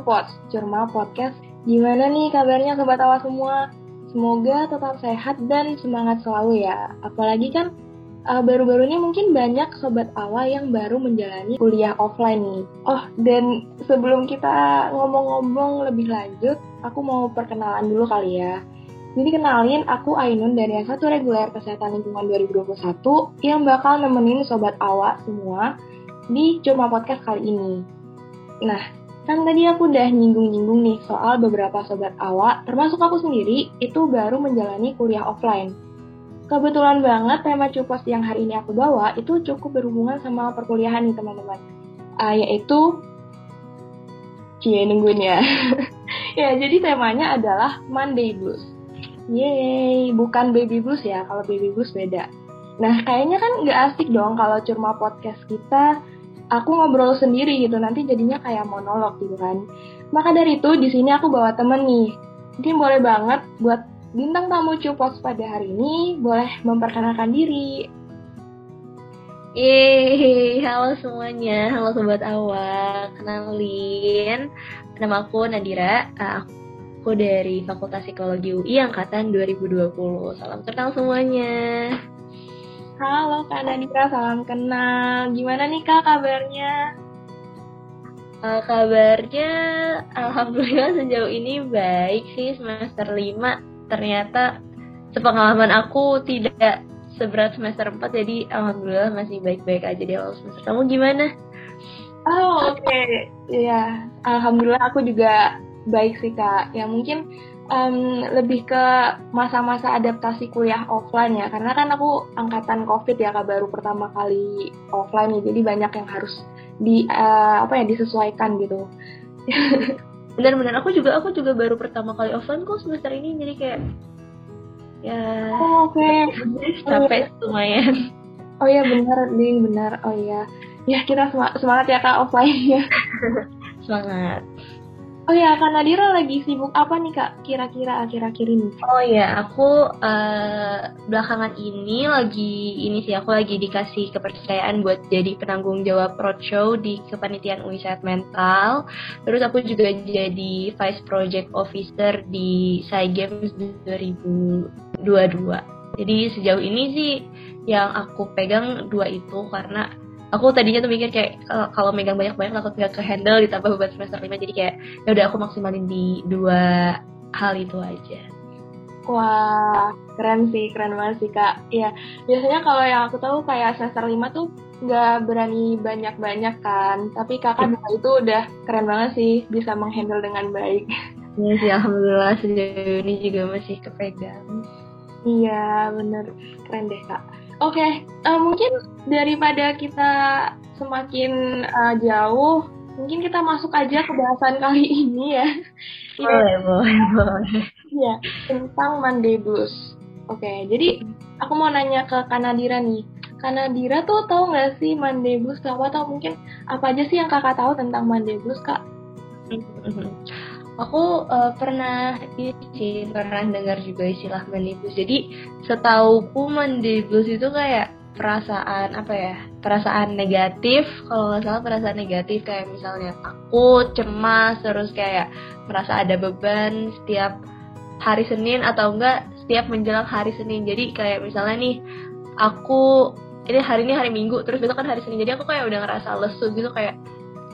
Cupots, Curma Podcast. Gimana nih kabarnya Sobat Awa semua? Semoga tetap sehat dan semangat selalu ya. Apalagi kan uh, baru-baru ini mungkin banyak Sobat Awa yang baru menjalani kuliah offline nih. Oh, dan sebelum kita ngomong-ngomong lebih lanjut, aku mau perkenalan dulu kali ya. Jadi kenalin, aku Ainun dari S1 Reguler Kesehatan Lingkungan 2021 yang bakal nemenin Sobat Awa semua di Cuma Podcast kali ini. Nah, kan tadi aku udah nyinggung-nyinggung nih soal beberapa Sobat Awa, termasuk aku sendiri, itu baru menjalani kuliah offline. Kebetulan banget tema Cupos yang hari ini aku bawa itu cukup berhubungan sama perkuliahan nih teman-teman. Uh, yaitu Cie nungguin ya. ya, jadi temanya adalah Monday Blues. Yeay, bukan baby blues ya, kalau baby blues beda. Nah, kayaknya kan nggak asik dong kalau cuma podcast kita, aku ngobrol sendiri gitu, nanti jadinya kayak monolog gitu kan. Maka dari itu, di sini aku bawa temen nih. Mungkin boleh banget buat bintang tamu Cupos pada hari ini, boleh memperkenalkan diri. Yeay, halo semuanya, halo Sobat Awak, kenalin, nama aku Nadira, aku Aku dari Fakultas Psikologi UI angkatan 2020. Salam kenal semuanya. Halo Kak Nadira, salam kenal. Gimana nih Kak kabarnya? Uh, kabarnya alhamdulillah sejauh ini baik sih semester 5. Ternyata sepengalaman aku tidak seberat semester 4 jadi alhamdulillah masih baik-baik aja di awal semester. Kamu gimana? Oh, oke. Okay. Ya, alhamdulillah aku juga baik sih kak ya mungkin um, lebih ke masa-masa adaptasi kuliah offline ya. Karena kan aku angkatan covid ya kak baru pertama kali offline nih. Jadi banyak yang harus di uh, apa ya disesuaikan gitu. Benar-benar. Aku juga aku juga baru pertama kali offline kok semester ini. Jadi kayak ya oh, oke. okay. capek oh, lumayan. Oh ya benar ding benar. Oh ya ya kita semangat ya kak offline ya semangat Oh ya, Kak Nadira lagi sibuk apa nih Kak kira-kira akhir-akhir ini? Oh ya, aku uh, belakangan ini lagi ini sih aku lagi dikasih kepercayaan buat jadi penanggung jawab roadshow di kepanitiaan UI Sehat Mental. Terus aku juga jadi Vice Project Officer di SAI Games 2022. Jadi sejauh ini sih yang aku pegang dua itu karena aku tadinya tuh mikir kayak kalau megang banyak-banyak takut nggak ke handle ditambah beban semester lima jadi kayak ya udah aku maksimalin di dua hal itu aja. Wah, keren sih, keren banget sih kak. Ya, biasanya kalau yang aku tahu kayak semester lima tuh nggak berani banyak-banyak kan. Tapi kakak hmm. itu udah keren banget sih, bisa menghandle dengan baik. Iya sih, alhamdulillah sejauh ini juga masih kepegang. Iya, bener. Keren deh kak. Oke, okay, uh, eh, mungkin daripada kita semakin uh, jauh, mungkin kita masuk aja ke bahasan kali ini ya. Boleh, boleh, boleh. Iya, tentang Monday Blues. Oke, okay, jadi aku mau nanya ke Kanadira nih. Kanadira tuh tahu nggak sih Monday Blues apa atau mungkin apa aja sih yang kakak tahu tentang Monday Blues kak? Aku uh, pernah sih pernah dengar juga istilah Monday blues jadi setauku Monday blues itu kayak perasaan apa ya perasaan negatif. Kalau nggak salah perasaan negatif kayak misalnya takut cemas terus kayak merasa ada beban setiap hari Senin atau enggak setiap menjelang hari Senin. Jadi kayak misalnya nih aku ini hari ini hari Minggu terus besok kan hari Senin. Jadi aku kayak udah ngerasa lesu gitu kayak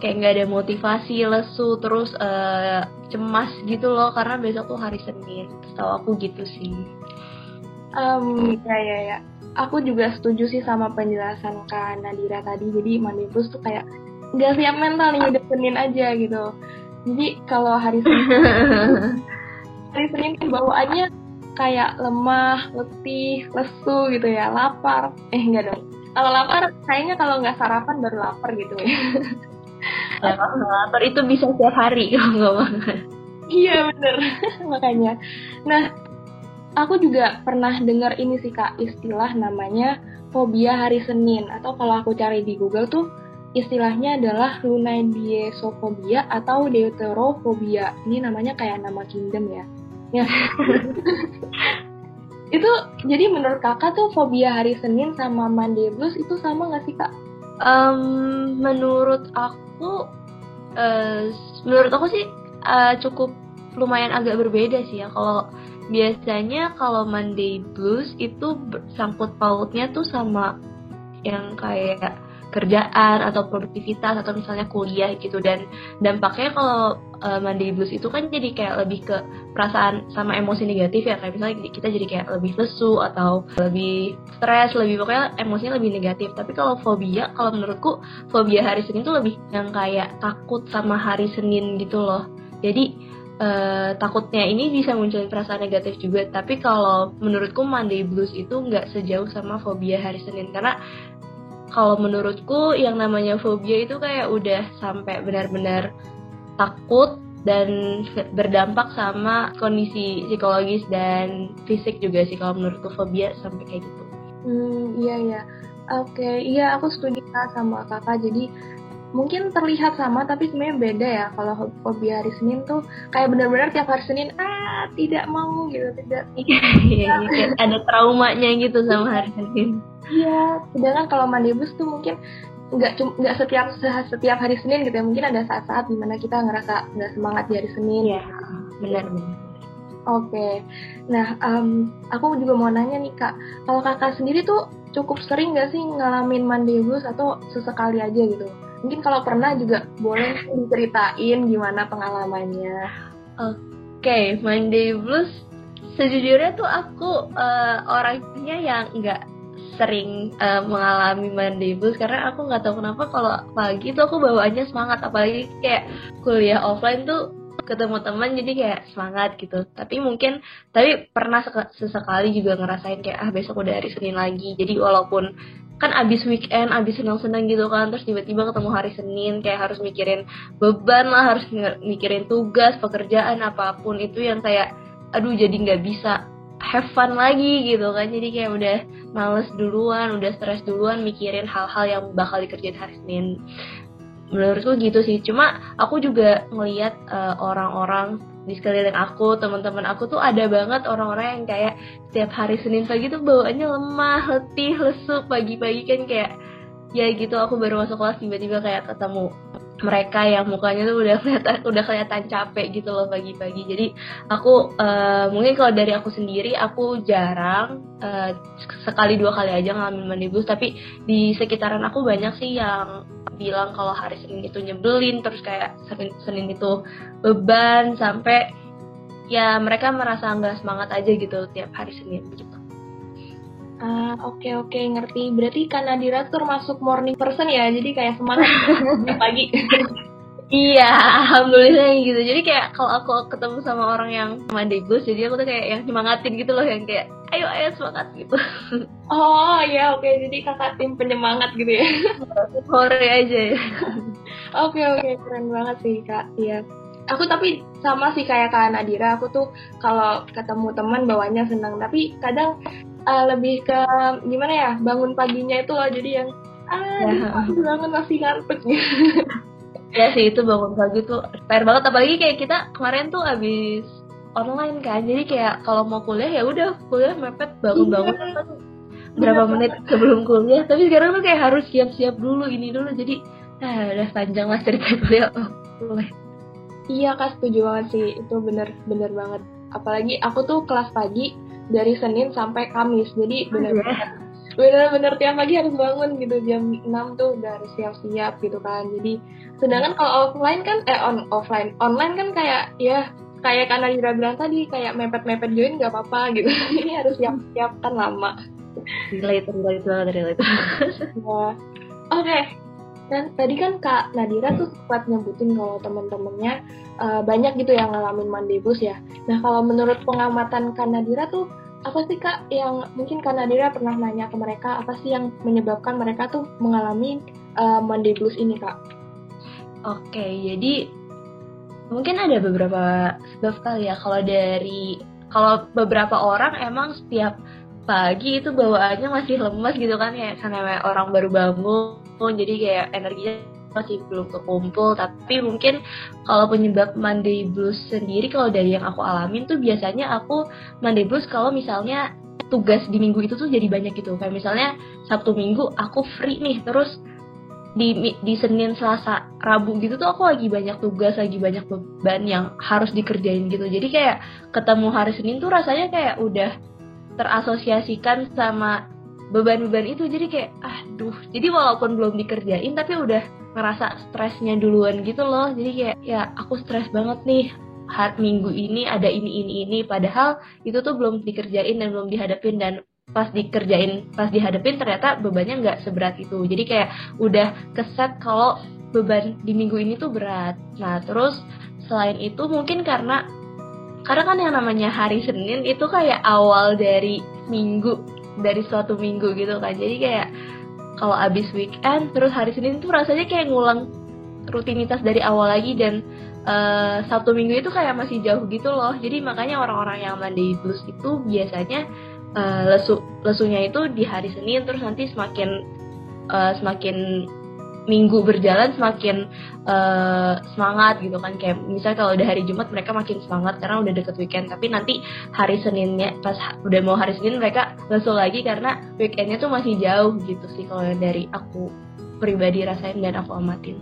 kayak nggak ada motivasi lesu terus uh, cemas gitu loh karena besok tuh hari Senin tahu aku gitu sih um, ya ya ya aku juga setuju sih sama penjelasan Kak Nadira tadi jadi manifus tuh kayak nggak siap mental nih udah Senin aja gitu jadi kalau hari Senin hari Senin kan bawaannya kayak lemah, letih, lesu gitu ya, lapar. Eh enggak dong. Kalau lapar kayaknya kalau nggak sarapan baru lapar gitu ya. lapar. Itu bisa setiap hari. Kalau nggak makan iya bener. Makanya. Nah aku juga pernah dengar ini sih kak istilah namanya fobia hari Senin. Atau kalau aku cari di Google tuh istilahnya adalah lunaidiesofobia atau deuterofobia ini namanya kayak nama kingdom ya. Ya. Itu jadi menurut kakak tuh fobia hari Senin sama Monday Blues itu sama nggak sih kak? Um, menurut aku uh, menurut aku sih uh, cukup lumayan agak berbeda sih ya. Kalau biasanya kalau Monday Blues itu sangkut pautnya tuh sama yang kayak kerjaan atau produktivitas atau misalnya kuliah gitu. Dan dampaknya kalau uh, Monday Blues itu kan jadi kayak lebih ke perasaan sama emosi negatif ya. Kayak misalnya kita jadi kayak lebih lesu atau lebih stres lebih pokoknya emosinya lebih negatif. Tapi kalau fobia kalau menurutku fobia hari Senin tuh lebih yang kayak takut sama hari Senin gitu loh. Jadi uh, takutnya ini bisa munculin perasaan negatif juga. Tapi kalau menurutku Monday Blues itu nggak sejauh sama fobia hari Senin. Karena kalau menurutku yang namanya fobia itu kayak udah sampai benar-benar takut dan berdampak sama kondisi psikologis dan fisik juga sih kalau menurutku fobia sampai kayak gitu. Hmm, iya iya. Oke, okay. iya aku setuju sama kakak. Jadi mungkin terlihat sama tapi sebenarnya beda ya kalau fobia hari Senin tuh kayak benar-benar tiap hari Senin ah tidak mau gitu tidak iya, iya, iya. ada traumanya gitu sama hari Senin Iya, sedangkan kalau mandi bus tuh mungkin nggak nggak setiap setiap hari Senin gitu ya. Mungkin ada saat-saat di mana kita ngerasa nggak semangat di hari Senin. Iya, benar benar. Oke. Okay. nah um, aku juga mau nanya nih kak. Kalau kakak sendiri tuh cukup sering nggak sih ngalamin mandi bus atau sesekali aja gitu? Mungkin kalau pernah juga boleh diceritain gimana pengalamannya. Oke okay, mandi blues sejujurnya tuh aku uh, orangnya yang nggak sering uh, mengalami blues karena aku nggak tahu kenapa kalau pagi tuh aku bawaannya semangat apalagi kayak kuliah offline tuh ketemu teman jadi kayak semangat gitu. Tapi mungkin tapi pernah sesekali juga ngerasain kayak ah besok udah hari Senin lagi. Jadi walaupun kan abis weekend abis senang-senang gitu kan terus tiba-tiba ketemu hari Senin kayak harus mikirin beban lah harus mikirin tugas pekerjaan apa pun itu yang kayak aduh jadi nggak bisa have fun lagi gitu kan. Jadi kayak udah males duluan udah stres duluan mikirin hal-hal yang bakal dikerjain hari Senin. Menurutku gitu sih. Cuma aku juga ngelihat uh, orang-orang di sekeliling aku teman-teman aku tuh ada banget orang-orang yang kayak setiap hari Senin pagi tuh bawaannya lemah letih lesu pagi-pagi kan kayak ya gitu aku baru masuk kelas tiba-tiba kayak ketemu mereka yang mukanya tuh udah kelihatan udah kelihatan capek gitu loh pagi-pagi. Jadi aku uh, mungkin kalau dari aku sendiri aku jarang uh, sekali dua kali aja ngalamin mandi bus. Tapi di sekitaran aku banyak sih yang bilang kalau hari Senin itu nyebelin terus kayak Senin, Senin itu beban sampai ya mereka merasa nggak semangat aja gitu tiap hari Senin gitu Ah, oke okay, oke okay, ngerti. Berarti Kak Nadira tuh termasuk morning person ya. Jadi kayak semangat pagi. iya, alhamdulillah gitu. Jadi kayak kalau aku ketemu sama orang yang mandi bus, jadi aku tuh kayak yang semangatin gitu loh, yang kayak ayo ayo semangat gitu. Oh iya oke, okay. jadi kakak tim penyemangat gitu ya. Sore aja ya. Oke oke, okay, keren banget sih kak. Iya. Aku tapi sama sih kayak Kak Nadira, aku tuh kalau ketemu teman bawanya senang, tapi kadang uh, lebih ke gimana ya bangun paginya itu loh jadi yang ah ya. bangun masih ngantuk ya sih itu bangun pagi tuh fair banget apalagi kayak kita kemarin tuh abis online kan jadi kayak kalau mau kuliah ya udah kuliah mepet bangun-bangun iya. berapa menit sebelum kuliah tapi sekarang tuh kayak harus siap-siap dulu ini dulu jadi ah udah panjang lah cerita kuliah oh, kuliah iya kak setuju banget sih itu bener bener banget apalagi aku tuh kelas pagi dari Senin sampai Kamis. Jadi benar-benar benar-benar tiap pagi harus bangun gitu jam 6 tuh udah harus siap-siap gitu kan. Jadi sedangkan kalau offline kan eh on offline online kan kayak ya kayak karena Dira bilang tadi kayak mepet-mepet join nggak apa-apa gitu. Ini harus siap-siap kan lama. Relate relate banget relate. Ya oke okay. Dan tadi kan Kak Nadira tuh sempat nyebutin kalau temen-temennya uh, banyak gitu yang ngalamin mandibus ya. Nah kalau menurut pengamatan Kak Nadira tuh apa sih Kak yang mungkin Kak Nadira pernah nanya ke mereka apa sih yang menyebabkan mereka tuh mengalami uh, mandibus ini Kak? Oke, jadi mungkin ada beberapa sebab kali ya kalau dari kalau beberapa orang emang setiap pagi itu bawaannya masih lemas gitu kan ya karena orang baru bangun jadi kayak energinya masih belum kekumpul. Tapi mungkin kalau penyebab Monday blues sendiri kalau dari yang aku alamin tuh biasanya aku Monday blues kalau misalnya tugas di minggu itu tuh jadi banyak gitu. Kayak misalnya Sabtu Minggu aku free nih terus di di Senin Selasa Rabu gitu tuh aku lagi banyak tugas lagi banyak beban yang harus dikerjain gitu. Jadi kayak ketemu hari Senin tuh rasanya kayak udah terasosiasikan sama beban-beban itu. Jadi kayak aduh. Jadi walaupun belum dikerjain tapi udah ngerasa stresnya duluan gitu loh. Jadi kayak ya aku stres banget nih. Hari minggu ini ada ini ini ini. Padahal itu tuh belum dikerjain dan belum dihadapin. Dan pas dikerjain pas dihadapin ternyata bebannya nggak seberat itu. Jadi kayak udah keset kalau beban di minggu ini tuh berat. Nah terus selain itu mungkin karena karena kan yang namanya hari Senin itu kayak awal dari minggu dari suatu minggu gitu kan. Jadi kayak kalau abis weekend terus hari Senin tuh rasanya kayak ngulang rutinitas dari awal lagi dan uh, Sabtu Minggu itu kayak masih jauh gitu loh. Jadi makanya orang-orang yang Monday Blues itu biasanya uh, lesu lesunya itu di hari Senin terus nanti semakin uh, semakin minggu berjalan semakin uh, semangat gitu kan kayak misalnya kalau udah hari Jumat mereka makin semangat karena udah deket weekend tapi nanti hari Seninnya pas udah mau hari Senin mereka lesu lagi karena weekendnya tuh masih jauh gitu sih kalau dari aku pribadi rasain dan aku amatin.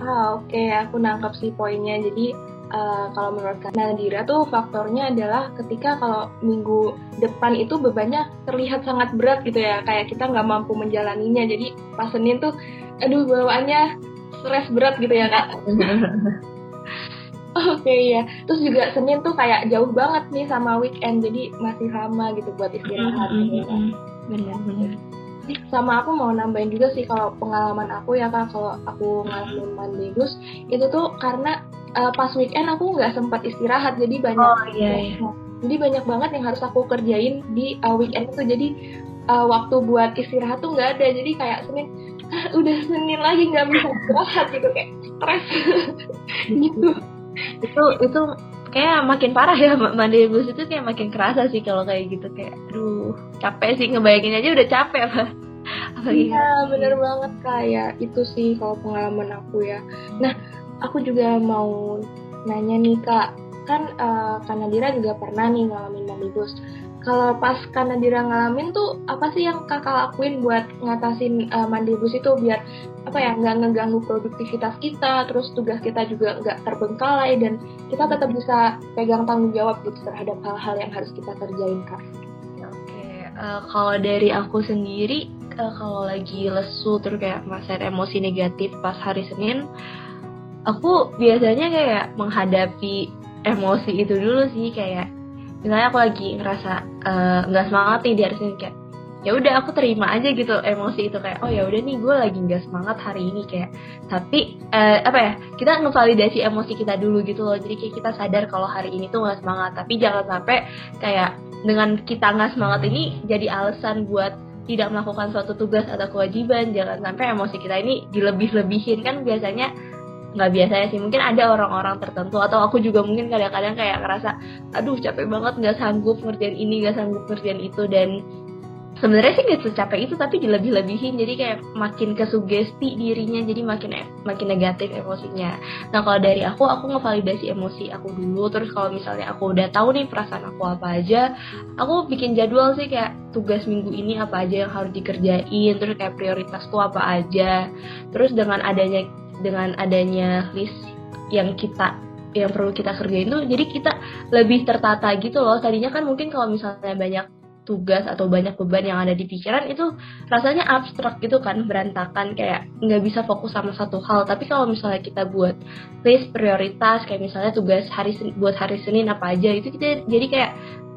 Ah oke okay. aku nangkap sih poinnya jadi uh, kalau menurut Kak Nadira tuh faktornya adalah ketika kalau minggu depan itu bebannya terlihat sangat berat gitu ya kayak kita nggak mampu menjalaninya jadi pas Senin tuh aduh bawaannya stres berat gitu ya kak Oke okay, ya, terus juga Senin tuh kayak jauh banget nih sama weekend, jadi masih lama gitu buat istirahat. Mm -hmm. gitu, Benar-benar. Sama aku mau nambahin juga sih kalau pengalaman aku ya kak, kalau aku ngalamin Monday blues itu tuh karena uh, pas weekend aku nggak sempat istirahat jadi banyak oh, iya, iya. jadi banyak banget yang harus aku kerjain di uh, weekend itu jadi uh, waktu buat istirahat tuh nggak ada jadi kayak senin udah senin lagi nggak bisa istirahat gitu kayak stres. Gitu. Itu itu kayak makin parah ya mandi bus itu kayak makin kerasa sih kalau kayak gitu kayak aduh capek sih ngebayangin aja udah capek apa iya bener banget kayak itu sih kalau pengalaman aku ya. Nah aku juga mau nanya nih kak. Kan uh, Kak Nadira juga pernah nih ngalamin mandibus kalau pas Kak Nadira ngalamin tuh apa sih yang kakak lakuin buat ngatasin uh, mandibus itu biar apa ya nggak ngeganggu produktivitas kita terus tugas kita juga nggak terbengkalai dan kita tetap bisa pegang tanggung jawab gitu terhadap hal-hal yang harus kita kerjain kak. Oke, uh, kalau dari aku sendiri uh, kalau lagi lesu terus kayak masa emosi negatif pas hari Senin aku biasanya kayak menghadapi emosi itu dulu sih kayak misalnya aku lagi ngerasa eh, nggak uh, semangat nih di hari Senin kayak ya udah aku terima aja gitu emosi itu kayak oh ya udah nih gue lagi nggak semangat hari ini kayak. Tapi uh, apa ya kita ngevalidasi emosi kita dulu gitu loh. Jadi kayak kita sadar kalau hari ini tuh nggak semangat. Tapi jangan sampai kayak dengan kita nggak semangat ini jadi alasan buat tidak melakukan suatu tugas atau kewajiban. Jangan sampai emosi kita ini dilebih-lebihin. Kan biasanya nggak biasanya sih. Mungkin ada orang-orang tertentu atau aku juga mungkin kadang-kadang kayak ngerasa aduh capek banget nggak sanggup ngerjain ini nggak sanggup ngerjain itu. Dan sebenarnya sih nggak secapek itu tapi dilebih-lebihin. Jadi kayak makin kesugesti dirinya jadi makin makin negatif emosinya. Nah kalau dari aku aku ngevalidasi emosi aku dulu. Terus kalau misalnya aku udah tahu nih perasaan aku apa aja aku bikin jadwal sih kayak tugas minggu ini apa aja yang harus dikerjain. Terus kayak prioritasku apa aja. Terus dengan adanya dengan adanya list yang kita yang perlu kita kerjain tuh jadi kita lebih tertata gitu loh. Tadinya kan mungkin kalau misalnya banyak tugas atau banyak beban yang ada di pikiran itu rasanya abstrak gitu kan berantakan kayak nggak bisa fokus sama satu hal. Tapi kalau misalnya kita buat list prioritas kayak misalnya tugas hari buat hari Senin apa aja itu kita jadi kayak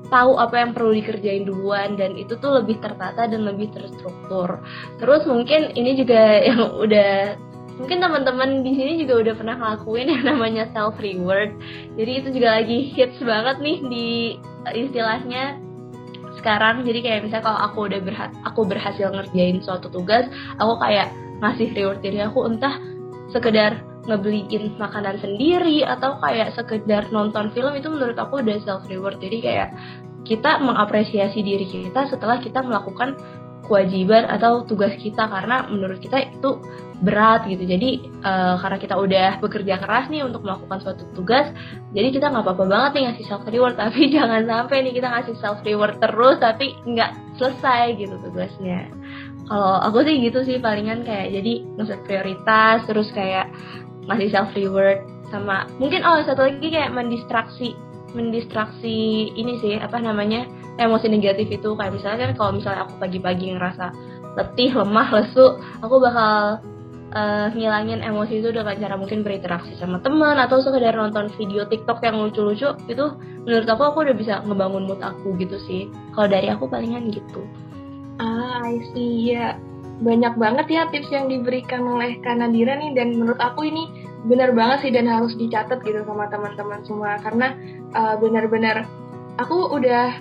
tahu apa yang perlu dikerjain duluan dan itu tuh lebih tertata dan lebih terstruktur. Terus mungkin ini juga yang udah mungkin teman-teman di sini juga udah pernah ngelakuin yang namanya self reward. Jadi itu juga lagi hits banget nih di istilahnya sekarang. Jadi kayak misalnya kalau aku udah berha aku berhasil ngerjain suatu tugas aku kayak ngasih reward diri aku entah sekedar ngebeliin makanan sendiri atau kayak sekedar nonton film itu menurut aku udah self reward. Jadi kayak kita mengapresiasi diri kita setelah kita melakukan kewajiban atau tugas kita karena menurut kita itu berat gitu. Jadi uh, karena kita udah bekerja keras nih untuk melakukan suatu tugas jadi kita nggak apa-apa banget nih ngasih self reward tapi jangan sampai nih kita ngasih self reward terus tapi nggak selesai gitu tugasnya. Kalau aku sih gitu sih palingan kayak jadi ngeset prioritas terus kayak masih self reward sama mungkin oh satu lagi kayak mendistraksi mendistraksi ini sih apa namanya emosi negatif itu kayak misalnya kan kalau misalnya aku pagi-pagi ngerasa letih lemah lesu aku bakal uh, ngilangin emosi itu dengan cara mungkin berinteraksi sama teman atau sekedar nonton video TikTok yang lucu-lucu itu menurut aku aku udah bisa ngebangun mood aku gitu sih. Kalau dari aku palingan gitu. Ah I see. Ya banyak banget ya tips yang diberikan oleh Kanadira nih dan menurut aku ini benar banget sih dan harus dicatat gitu sama teman-teman semua. Karena uh, benar-benar aku udah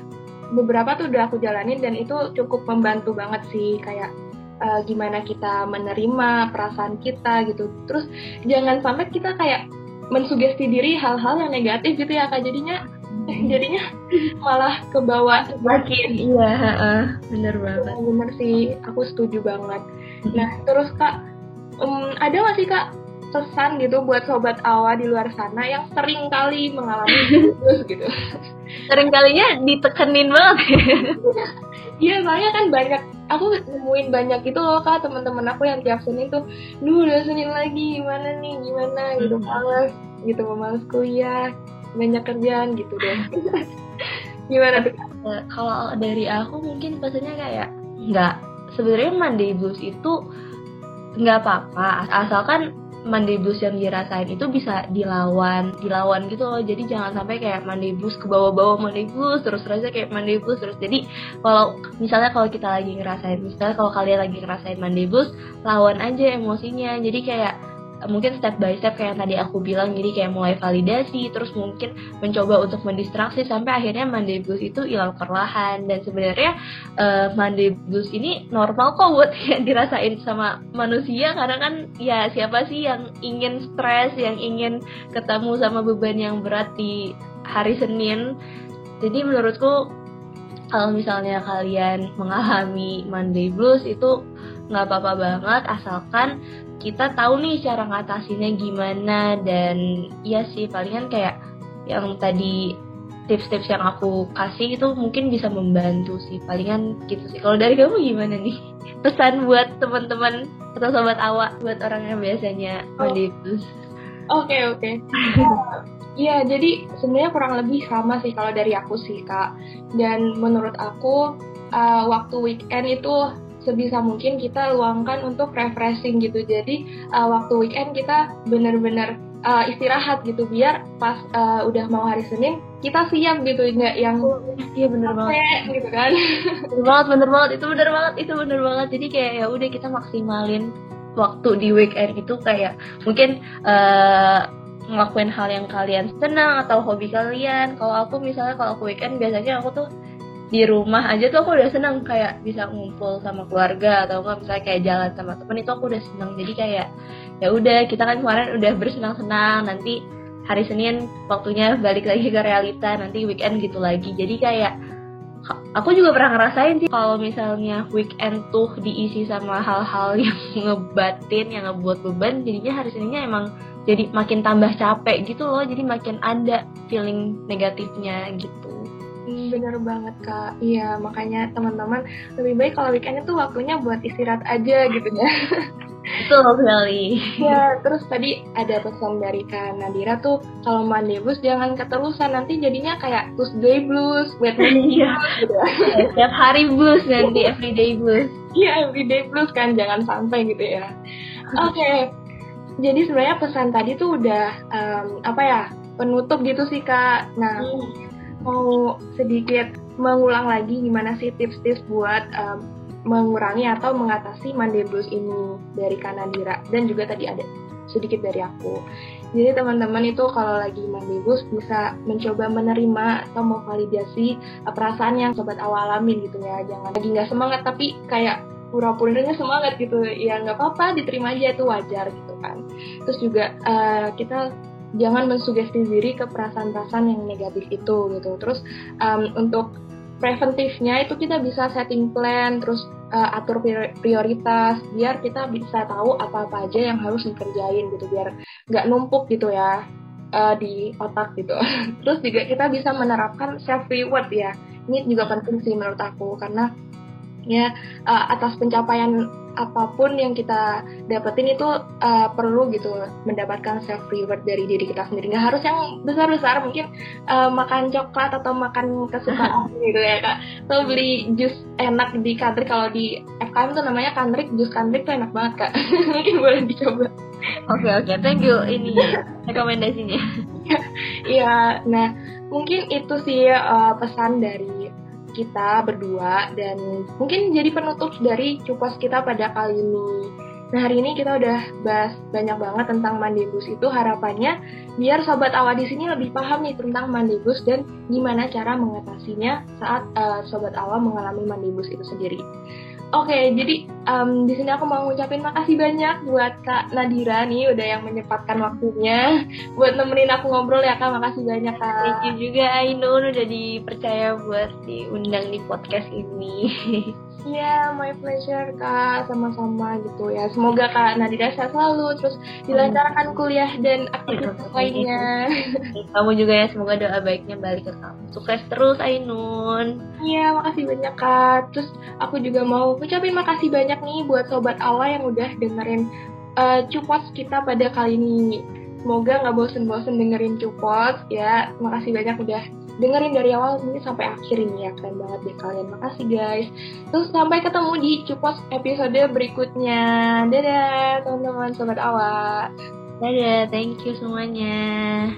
beberapa tuh udah aku jalanin dan itu cukup membantu banget sih kayak uh, gimana kita menerima perasaan kita gitu. Terus jangan sampai kita kayak mensugesti diri hal-hal yang negatif gitu ya kak. Jadinya jadinya malah ke bawah makin iya uh, bener banget. Bener sih aku setuju banget. Nah terus kak um, ada nggak sih kak pesan gitu buat sobat awa di luar sana yang sering kali mengalami gitu. Sering kalinya ditekenin banget. Iya soalnya kan banyak aku nemuin banyak itu loh kak teman-teman aku yang tiap senin tuh duh udah senin lagi gimana nih gimana? Gitu hmm. males gitu males kuliah banyak kerjaan gitu deh. Gimana tuh eh, kalau dari aku mungkin pesannya kayak nggak sebenarnya Monday blues itu nggak apa-apa asalkan Monday blues yang dirasain itu bisa dilawan dilawan gitu loh. Jadi jangan sampai kayak Monday blues ke bawah-bawah Monday blues terus terusnya kayak Monday blues terus. Jadi kalau misalnya kalau kita lagi ngerasain misalnya kalau kalian lagi ngerasain Monday blues lawan aja emosinya. Jadi kayak mungkin step by step kayak yang tadi aku bilang jadi kayak mulai validasi terus mungkin mencoba untuk mendistraksi sampai akhirnya Monday blues itu hilang perlahan. Dan sebenarnya uh, Monday blues ini normal kok buat yang dirasain sama manusia karena kan ya siapa sih yang ingin stres yang ingin ketemu sama beban yang berat di hari Senin? Jadi menurutku kalau misalnya kalian mengalami Monday blues itu nggak apa-apa banget asalkan kita tahu nih cara ngatasinnya gimana dan iya sih palingan kayak yang tadi tips-tips yang aku kasih itu mungkin bisa membantu sih palingan gitu sih kalau dari kamu gimana nih pesan buat teman-teman atau sobat awak buat orang yang biasanya oh. Oke oke. Okay. Iya, jadi sebenarnya kurang lebih sama sih kalau dari aku sih kak. Dan menurut aku uh, waktu weekend itu sebisa mungkin kita luangkan untuk refreshing gitu. Jadi uh, waktu weekend kita bener-bener uh, istirahat gitu biar pas uh, udah mau hari Senin kita siap gitu. Nggak yang iya bener banget. gitu kan. Bener banget bener banget. Itu bener banget itu bener banget. Jadi kayak ya udah kita maksimalin waktu di weekend itu kayak mungkin uh, ngelakuin hal yang kalian senang atau hobi kalian. Kalau aku misalnya kalau aku weekend biasanya aku tuh di rumah aja tuh aku udah seneng kayak bisa ngumpul sama keluarga atau enggak misalnya kayak jalan sama temen itu aku udah seneng jadi kayak ya udah kita kan kemarin udah bersenang-senang nanti hari Senin waktunya balik lagi ke realita nanti weekend gitu lagi. Jadi kayak aku juga pernah ngerasain sih kalau misalnya weekend tuh diisi sama hal-hal yang ngebatin yang ngebuat beban jadinya hari Seninnya emang jadi makin tambah capek gitu loh jadi makin ada feeling negatifnya gitu bener banget kak, iya makanya teman-teman lebih baik kalau weekend itu waktunya buat istirahat aja gitu ya. Betul sekali. Ya, terus tadi ada pesan dari Kak Nadira tuh kalau Monday blues jangan keterusan nanti jadinya kayak Tuesday blues, Wednesday iya. blues gitu. Ya, setiap hari blues nanti everyday blues. Iya, everyday blues kan jangan sampai gitu ya. Oke. Okay. Jadi sebenarnya pesan tadi tuh udah um, apa ya? penutup gitu sih Kak. Nah, hmm mau sedikit mengulang lagi gimana sih tips-tips buat um, mengurangi atau mengatasi Monday Blues ini dari Kanadira dan juga tadi ada sedikit dari aku. Jadi teman-teman itu kalau lagi Monday Blues bisa mencoba menerima atau memvalidasi perasaan yang sobat awal alamin gitu ya. Jangan lagi nggak semangat tapi kayak pura-puranya semangat gitu. Ya nggak apa-apa, diterima aja itu wajar gitu kan. Terus juga uh, kita jangan mensugesti diri ke perasaan-perasaan yang negatif itu gitu. Terus um, untuk preventifnya itu kita bisa setting plan terus uh, atur prioritas biar kita bisa tahu apa-apa aja yang harus dikerjain gitu. Biar nggak numpuk gitu ya uh, di otak gitu. Terus juga kita bisa menerapkan self reward ya. Ini juga penting sih menurut aku karena ya uh, atas pencapaian apa pun yang kita dapetin itu uh, perlu gitu mendapatkan self reward dari diri kita sendiri. Nggak harus yang besar besar mungkin uh, makan coklat atau makan kesukaan gitu ya kak. Atau beli jus enak di country kalau di FKM tuh namanya kantrik jus kantrik tuh enak banget kak. Mungkin boleh dicoba. Oke okay, oke. Okay. thank you ini rekomendasinya. Iya nah mungkin itu sih uh, pesan dari kita berdua dan mungkin jadi penutup dari cupas kita pada kali ini. Nah hari ini kita udah bahas banyak banget tentang mandibus itu harapannya biar sobat awal di sini lebih paham nih tentang mandibus dan gimana cara mengatasinya saat uh, sobat awal mengalami mandibus itu sendiri. Oke, okay, jadi um, di sini aku mau ngucapin makasih banyak buat Kak Nadira nih udah yang menyempatkan waktunya buat nemenin aku ngobrol ya Kak. Makasih banyak Kak. Thank you juga Ainun udah dipercaya buat diundang di podcast ini. Iya, yeah, my pleasure kak, sama-sama gitu ya. Semoga kak Nadira sehat selalu, terus dilancarkan kuliah dan aktivitas lainnya. Kamu juga ya, semoga doa baiknya balik ke kamu. Sukses terus Ainun. Iya, makasih banyak kak. Terus aku juga mau ucapin makasih banyak nih buat sobat Awa yang udah dengerin uh, cupos kita pada kali ini. Semoga nggak bosen-bosen dengerin cupos ya. Makasih banyak udah dengerin dari awal ini sampai akhir ini ya keren banget deh kalian. Makasih guys. Terus sampai ketemu di cupos episode berikutnya. Dadah teman-teman. Sobat awak dadah thank you semuanya